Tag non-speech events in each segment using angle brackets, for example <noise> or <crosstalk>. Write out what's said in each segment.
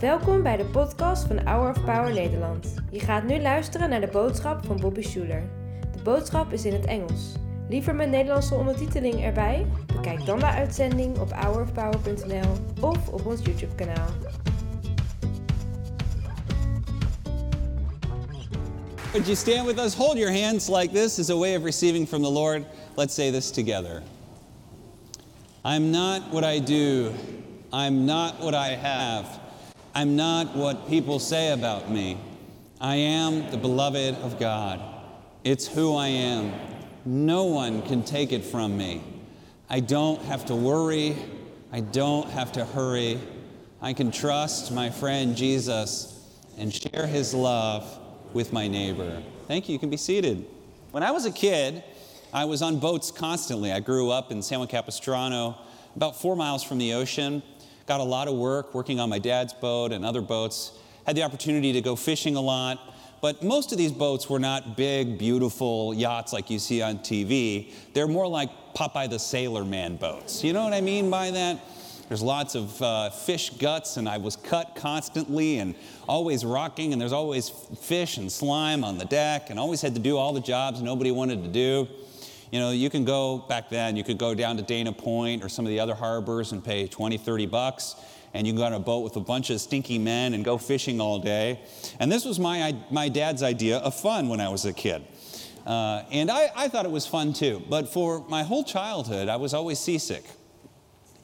Welkom bij de podcast van Hour of Power Nederland. Je gaat nu luisteren naar de boodschap van Bobby Schuler. De boodschap is in het Engels. Liever met Nederlandse ondertiteling erbij? Bekijk dan de uitzending op hourofpower.nl of op ons YouTube kanaal. Would you stand with us? Hold your hands like this as a way of receiving from the Lord. Let's say this together. I'm not what I do. I'm not what I have. I'm not what people say about me. I am the beloved of God. It's who I am. No one can take it from me. I don't have to worry. I don't have to hurry. I can trust my friend Jesus and share his love with my neighbor. Thank you. You can be seated. When I was a kid, I was on boats constantly. I grew up in San Juan Capistrano, about four miles from the ocean. Got a lot of work working on my dad's boat and other boats. Had the opportunity to go fishing a lot. But most of these boats were not big, beautiful yachts like you see on TV. They're more like Popeye the Sailor Man boats. You know what I mean by that? There's lots of uh, fish guts, and I was cut constantly and always rocking, and there's always fish and slime on the deck, and always had to do all the jobs nobody wanted to do. You know, you can go back then, you could go down to Dana Point or some of the other harbors and pay 20, 30 bucks, and you can go on a boat with a bunch of stinky men and go fishing all day. And this was my, my dad's idea of fun when I was a kid. Uh, and I, I thought it was fun too. But for my whole childhood, I was always seasick.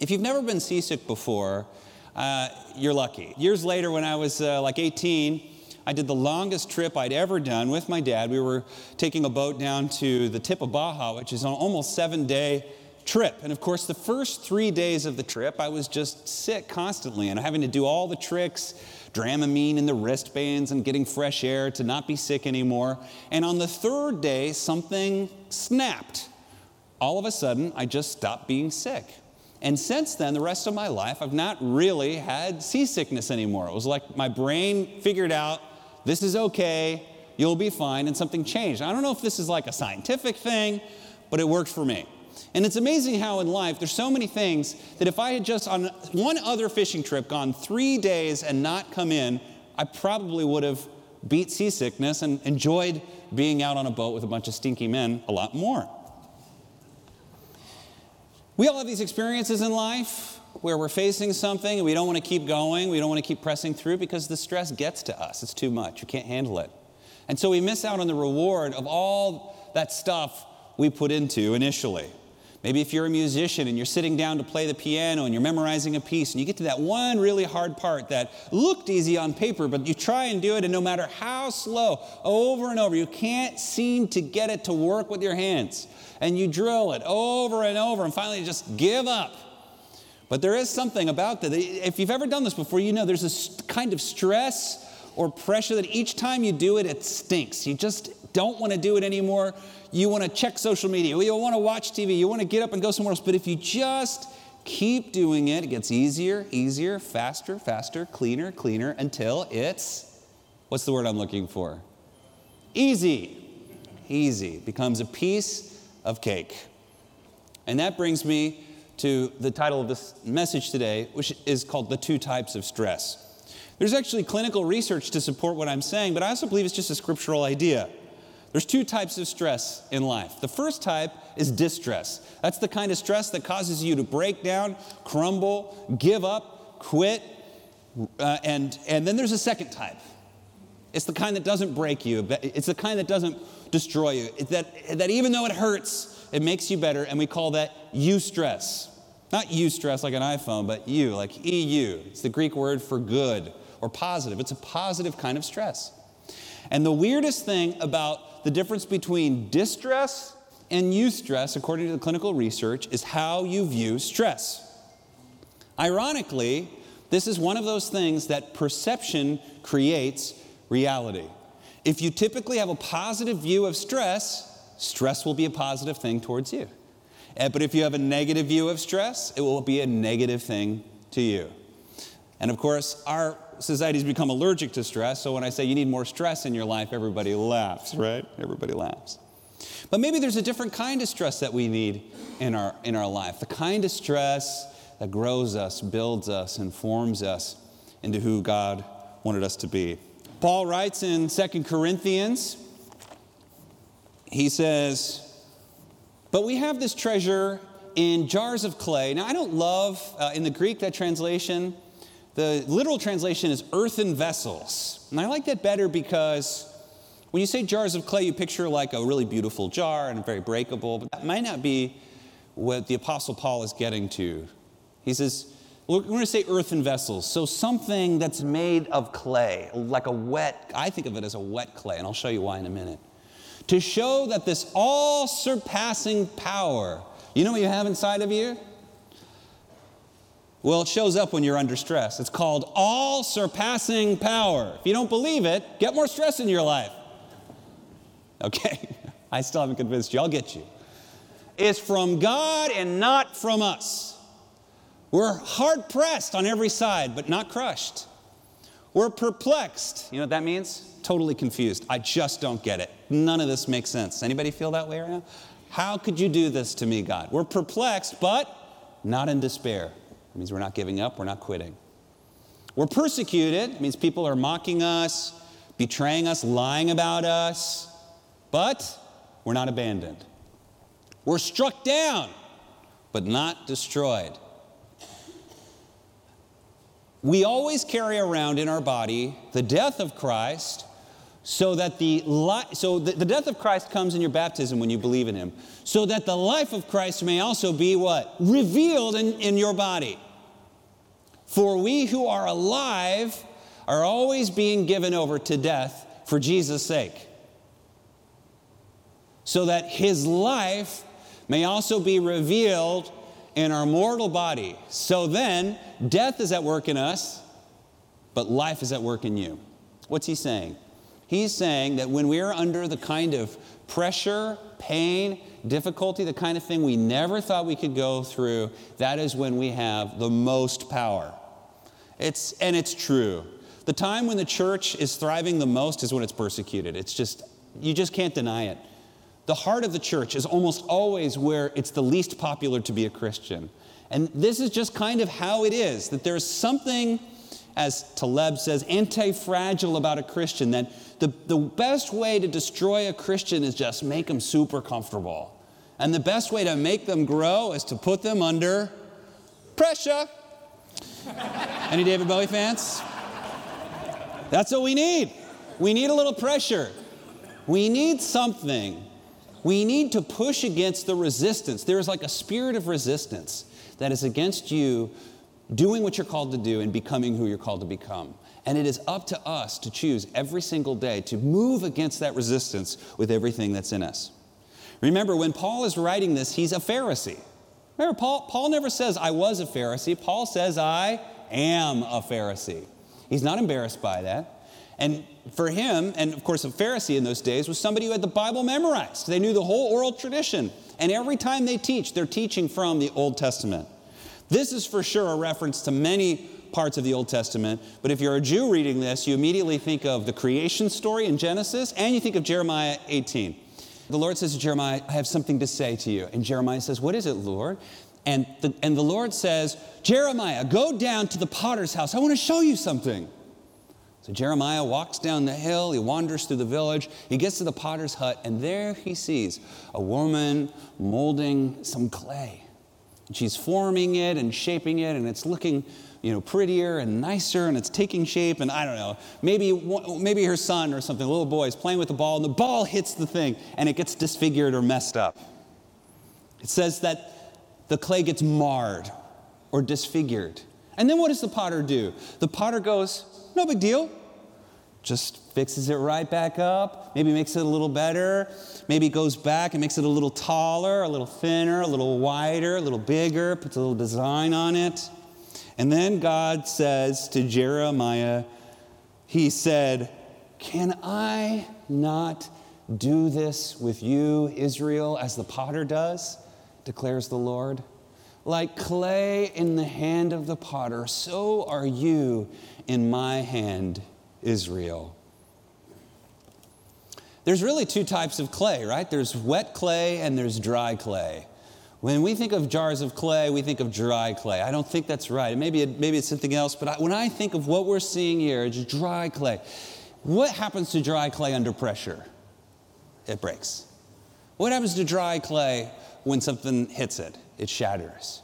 If you've never been seasick before, uh, you're lucky. Years later, when I was uh, like 18, I did the longest trip I'd ever done with my dad. We were taking a boat down to the tip of Baja, which is an almost seven day trip. And of course, the first three days of the trip, I was just sick constantly and having to do all the tricks, Dramamine in the wristbands and getting fresh air to not be sick anymore. And on the third day, something snapped. All of a sudden, I just stopped being sick. And since then, the rest of my life, I've not really had seasickness anymore. It was like my brain figured out this is okay, you'll be fine, and something changed. I don't know if this is like a scientific thing, but it worked for me. And it's amazing how in life there's so many things that if I had just on one other fishing trip gone three days and not come in, I probably would have beat seasickness and enjoyed being out on a boat with a bunch of stinky men a lot more. We all have these experiences in life where we're facing something and we don't want to keep going, we don't want to keep pressing through because the stress gets to us. It's too much. You can't handle it. And so we miss out on the reward of all that stuff we put into initially. Maybe if you're a musician and you're sitting down to play the piano and you're memorizing a piece and you get to that one really hard part that looked easy on paper, but you try and do it, and no matter how slow, over and over, you can't seem to get it to work with your hands. And you drill it over and over, and finally you just give up. But there is something about that. If you've ever done this before, you know there's a kind of stress or pressure that each time you do it, it stinks. You just don't want to do it anymore. You want to check social media. You want to watch TV. You want to get up and go somewhere else. But if you just keep doing it, it gets easier, easier, faster, faster, cleaner, cleaner until it's what's the word I'm looking for? Easy. Easy becomes a piece of cake. And that brings me to the title of this message today, which is called The Two Types of Stress. There's actually clinical research to support what I'm saying, but I also believe it's just a scriptural idea. There's two types of stress in life. The first type is distress. That's the kind of stress that causes you to break down, crumble, give up, quit. Uh, and, and then there's a second type. It's the kind that doesn't break you, it's the kind that doesn't destroy you. That, that even though it hurts, it makes you better, and we call that eustress. Not eustress like an iPhone, but you, like EU. It's the Greek word for good or positive. It's a positive kind of stress. And the weirdest thing about the difference between distress and eustress, according to the clinical research, is how you view stress. Ironically, this is one of those things that perception creates reality. If you typically have a positive view of stress, stress will be a positive thing towards you. Eh, but if you have a negative view of stress, it will be a negative thing to you. And of course, our society's become allergic to stress, so when I say you need more stress in your life, everybody laughs, right? Everybody laughs. But maybe there's a different kind of stress that we need in our, in our life, the kind of stress that grows us, builds us, and forms us into who God wanted us to be. Paul writes in Second Corinthians, he says, But we have this treasure in jars of clay. Now, I don't love, uh, in the Greek, that translation. The literal translation is earthen vessels. And I like that better because when you say jars of clay, you picture like a really beautiful jar and very breakable, but that might not be what the Apostle Paul is getting to. He says, we're going to say earthen vessels. So something that's made of clay, like a wet, I think of it as a wet clay, and I'll show you why in a minute. To show that this all surpassing power, you know what you have inside of you? Well, it shows up when you're under stress. It's called all surpassing power. If you don't believe it, get more stress in your life. Okay, <laughs> I still haven't convinced you. I'll get you. It's from God and not from us. We're hard pressed on every side, but not crushed. We're perplexed. You know what that means? Totally confused. I just don't get it. None of this makes sense. Anybody feel that way right now? How could you do this to me, God? We're perplexed, but not in despair. It means we're not giving up, we're not quitting. We're persecuted. It means people are mocking us, betraying us, lying about us, but we're not abandoned. We're struck down, but not destroyed. We always carry around in our body the death of Christ so that the li- so the, the death of Christ comes in your baptism when you believe in him. So that the life of Christ may also be what? Revealed in, in your body. For we who are alive are always being given over to death for Jesus sake. So that his life may also be revealed in our mortal body. So then, death is at work in us, but life is at work in you. What's he saying? He's saying that when we are under the kind of pressure, pain, difficulty, the kind of thing we never thought we could go through, that is when we have the most power. It's, and it's true. The time when the church is thriving the most is when it's persecuted. It's just, you just can't deny it. The heart of the church is almost always where it's the least popular to be a Christian. And this is just kind of how it is that there's something, as Taleb says, anti fragile about a Christian, that the, the best way to destroy a Christian is just make them super comfortable. And the best way to make them grow is to put them under pressure. <laughs> Any David Bowie fans? That's what we need. We need a little pressure. We need something we need to push against the resistance. There is like a spirit of resistance that is against you doing what you're called to do and becoming who you're called to become. And it is up to us to choose every single day to move against that resistance with everything that's in us. Remember, when Paul is writing this, he's a Pharisee. Remember, Paul, Paul never says, I was a Pharisee. Paul says, I am a Pharisee. He's not embarrassed by that. And for him, and of course, a Pharisee in those days was somebody who had the Bible memorized. They knew the whole oral tradition. And every time they teach, they're teaching from the Old Testament. This is for sure a reference to many parts of the Old Testament. But if you're a Jew reading this, you immediately think of the creation story in Genesis and you think of Jeremiah 18. The Lord says to Jeremiah, I have something to say to you. And Jeremiah says, What is it, Lord? And the, and the Lord says, Jeremiah, go down to the potter's house. I want to show you something. So Jeremiah walks down the hill, he wanders through the village, he gets to the potter's hut, and there he sees a woman molding some clay. She's forming it and shaping it, and it's looking you know, prettier and nicer, and it's taking shape, and I don't know, maybe, maybe her son or something, a little boy, is playing with the ball, and the ball hits the thing, and it gets disfigured or messed up. It says that the clay gets marred or disfigured. And then what does the potter do? The potter goes, no big deal. Just fixes it right back up, maybe makes it a little better, maybe goes back and makes it a little taller, a little thinner, a little wider, a little bigger, puts a little design on it. And then God says to Jeremiah, He said, Can I not do this with you, Israel, as the potter does? declares the Lord. Like clay in the hand of the potter, so are you in my hand, Israel. There's really two types of clay, right? There's wet clay and there's dry clay. When we think of jars of clay, we think of dry clay. I don't think that's right. Maybe, it, maybe it's something else, but I, when I think of what we're seeing here, it's dry clay. What happens to dry clay under pressure? It breaks. What happens to dry clay when something hits it? It shatters.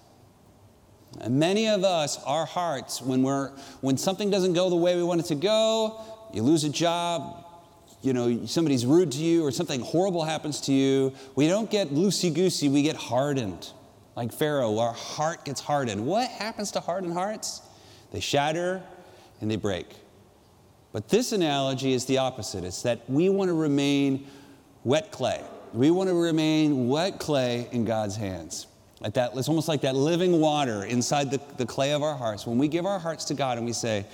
And many of us, our hearts, when, we're, when something doesn't go the way we want it to go, you lose a job, you know, somebody's rude to you or something horrible happens to you, we don't get loosey goosey, we get hardened. Like Pharaoh, our heart gets hardened. What happens to hardened hearts? They shatter and they break. But this analogy is the opposite it's that we want to remain wet clay. We want to remain wet clay in God's hands. Like that, it's almost like that living water inside the, the clay of our hearts. When we give our hearts to God and we say,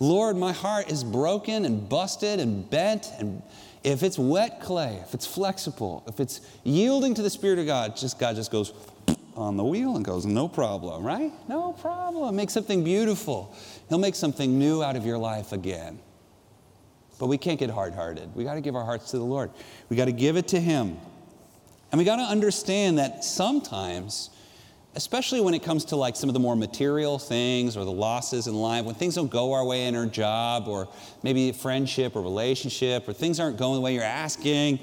Lord, my heart is broken and busted and bent. And if it's wet clay, if it's flexible, if it's yielding to the Spirit of God, just God just goes on the wheel and goes, no problem, right? No problem. Make something beautiful. He'll make something new out of your life again. But we can't get hard hearted. We got to give our hearts to the Lord, we got to give it to Him. And we got to understand that sometimes especially when it comes to like some of the more material things or the losses in life, when things don't go our way in our job or maybe a friendship or relationship or things aren't going the way you're asking,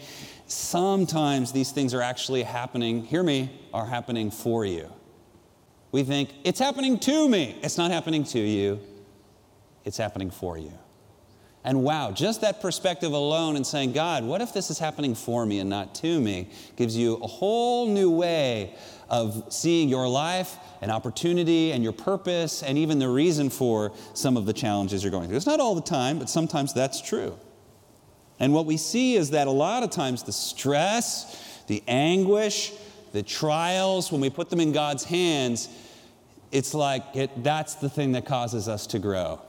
sometimes these things are actually happening, hear me, are happening for you. We think, it's happening to me. It's not happening to you, it's happening for you. And wow, just that perspective alone and saying, God, what if this is happening for me and not to me, gives you a whole new way of seeing your life and opportunity and your purpose and even the reason for some of the challenges you're going through. It's not all the time, but sometimes that's true. And what we see is that a lot of times the stress, the anguish, the trials, when we put them in God's hands, it's like it, that's the thing that causes us to grow.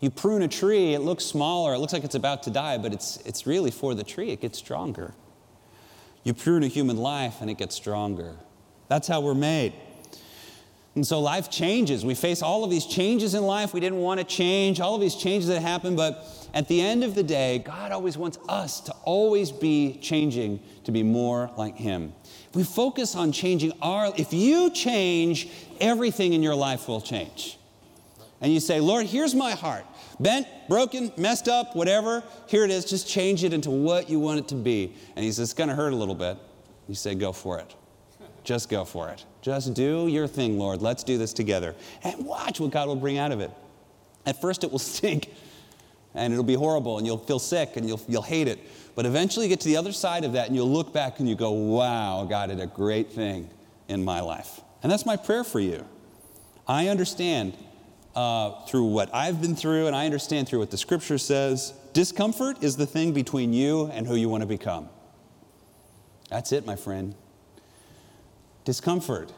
You prune a tree, it looks smaller, it looks like it's about to die, but it's, it's really for the tree, it gets stronger. You prune a human life and it gets stronger. That's how we're made. And so life changes. We face all of these changes in life we didn't want to change, all of these changes that happen, but at the end of the day, God always wants us to always be changing to be more like Him. If we focus on changing our, if you change, everything in your life will change. And you say, Lord, here's my heart bent, broken, messed up, whatever. Here it is. Just change it into what you want it to be. And he says, It's going to hurt a little bit. You say, Go for it. Just go for it. Just do your thing, Lord. Let's do this together. And watch what God will bring out of it. At first, it will <laughs> stink and it'll be horrible and you'll feel sick and you'll, you'll hate it. But eventually, you get to the other side of that and you'll look back and you go, Wow, God did a great thing in my life. And that's my prayer for you. I understand uh, through what I've been through, and I understand through what the scripture says, discomfort is the thing between you and who you want to become. That's it, my friend. Discomfort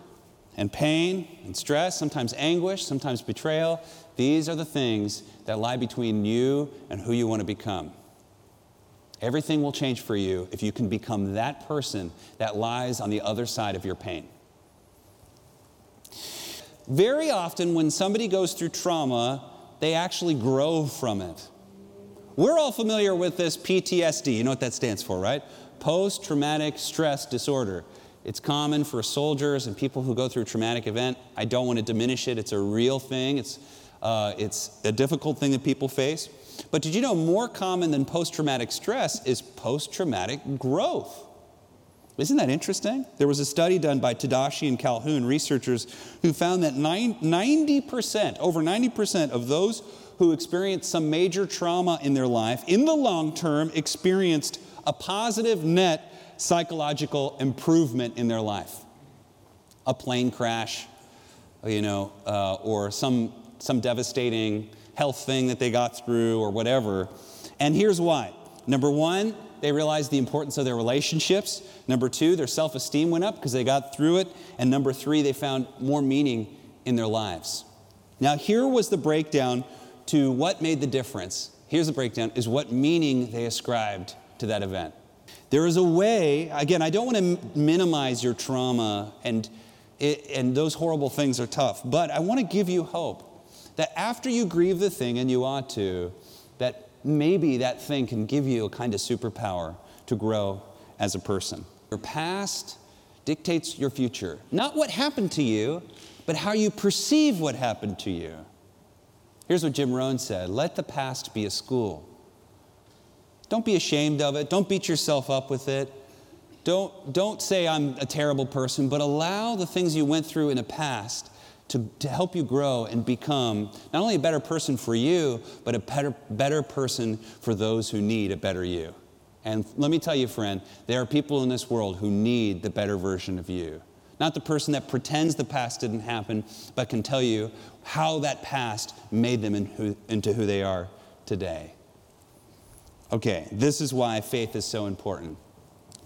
and pain and stress, sometimes anguish, sometimes betrayal, these are the things that lie between you and who you want to become. Everything will change for you if you can become that person that lies on the other side of your pain. Very often, when somebody goes through trauma, they actually grow from it. We're all familiar with this PTSD. You know what that stands for, right? Post traumatic stress disorder. It's common for soldiers and people who go through a traumatic event. I don't want to diminish it, it's a real thing, it's, uh, it's a difficult thing that people face. But did you know more common than post traumatic stress is post traumatic growth? Isn't that interesting? There was a study done by Tedeschi and Calhoun, researchers, who found that 90%, over 90% of those who experienced some major trauma in their life, in the long term, experienced a positive net psychological improvement in their life. A plane crash, you know, uh, or some, some devastating health thing that they got through, or whatever. And here's why. Number one, they realized the importance of their relationships. Number two, their self esteem went up because they got through it. And number three, they found more meaning in their lives. Now, here was the breakdown to what made the difference. Here's the breakdown is what meaning they ascribed to that event. There is a way, again, I don't want to minimize your trauma, and, it, and those horrible things are tough, but I want to give you hope that after you grieve the thing, and you ought to, maybe that thing can give you a kind of superpower to grow as a person. Your past dictates your future. Not what happened to you, but how you perceive what happened to you. Here's what Jim Rohn said Let the past be a school. Don't be ashamed of it, don't beat yourself up with it. Don't, don't say I'm a terrible person, but allow the things you went through in the past to, to help you grow and become not only a better person for you, but a better, better person for those who need a better you. And let me tell you, friend, there are people in this world who need the better version of you. Not the person that pretends the past didn't happen, but can tell you how that past made them in who, into who they are today. Okay, this is why faith is so important.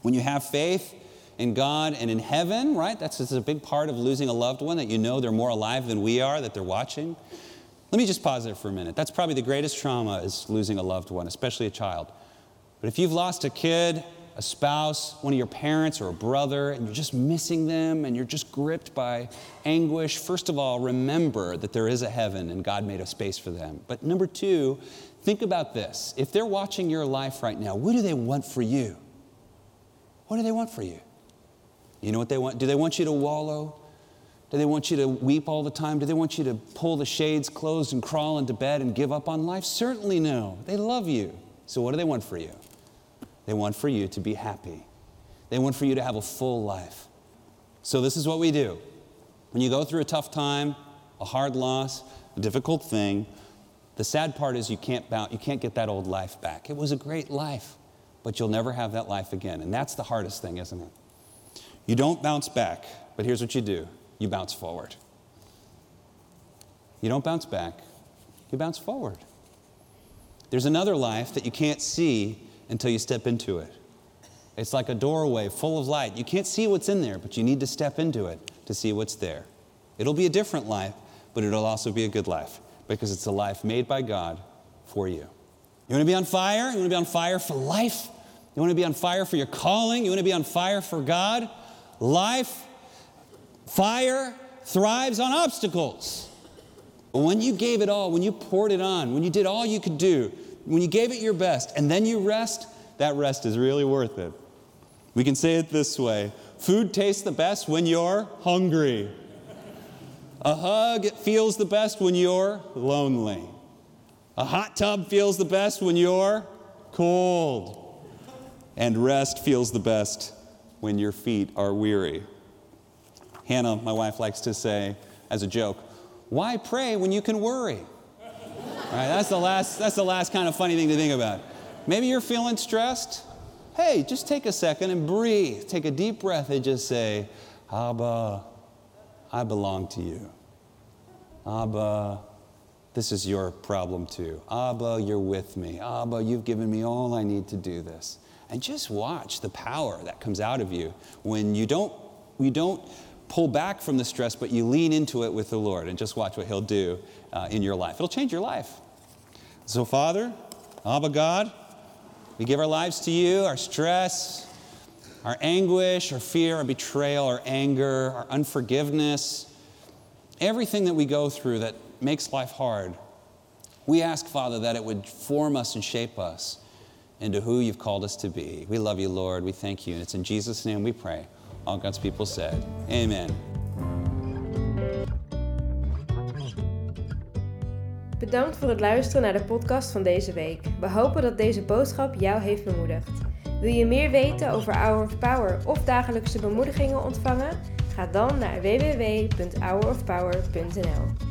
When you have faith in God and in heaven, right? That's, a big part of losing a loved one that you know they're more alive than we are, that they're watching. Let me just pause there for a minute. That's probably the greatest trauma is losing a loved one, especially a child. But if you've lost a kid, a spouse, one of your parents, or a brother, and you're just missing them and you're just gripped by anguish, first of all, remember that there is a heaven and God made a space for them. But number two, think about this. If they're watching your life right now, what do they want for you? What do they want for you? You know what they want? Do they want you to wallow? Do they want you to weep all the time? Do they want you to pull the shades closed and crawl into bed and give up on life? Certainly no. They love you. So, what do they want for you? They want for you to be happy. They want for you to have a full life. So, this is what we do. When you go through a tough time, a hard loss, a difficult thing, the sad part is you can't, bounce, you can't get that old life back. It was a great life, but you'll never have that life again. And that's the hardest thing, isn't it? You don't bounce back, but here's what you do you bounce forward. You don't bounce back, you bounce forward. There's another life that you can't see until you step into it. It's like a doorway full of light. You can't see what's in there, but you need to step into it to see what's there. It'll be a different life, but it'll also be a good life because it's a life made by God for you. You want to be on fire? You want to be on fire for life? You want to be on fire for your calling? You want to be on fire for God? Life, fire thrives on obstacles. When you gave it all, when you poured it on, when you did all you could do, when you gave it your best and then you rest, that rest is really worth it. We can say it this way food tastes the best when you're hungry. A hug feels the best when you're lonely. A hot tub feels the best when you're cold. And rest feels the best when your feet are weary. Hannah, my wife, likes to say as a joke, why pray when you can worry? Right, that's the last that's the last kind of funny thing to think about. Maybe you're feeling stressed. Hey, just take a second and breathe. Take a deep breath and just say, Abba, I belong to you. Abba, this is your problem too. Abba, you're with me. Abba, you've given me all I need to do this. And just watch the power that comes out of you when you don't, you don't pull back from the stress, but you lean into it with the Lord and just watch what He'll do uh, in your life. It'll change your life. So, Father, Abba God, we give our lives to you, our stress, our anguish, our fear, our betrayal, our anger, our unforgiveness, everything that we go through that makes life hard. We ask, Father, that it would form us and shape us into who you've called us to be. We love you, Lord. We thank you. And it's in Jesus' name we pray. All God's people said, Amen. Bedankt voor het luisteren naar de podcast van deze week. We hopen dat deze boodschap jou heeft bemoedigd. Wil je meer weten over Hour of Power of dagelijkse bemoedigingen ontvangen? Ga dan naar www.hourofpower.nl.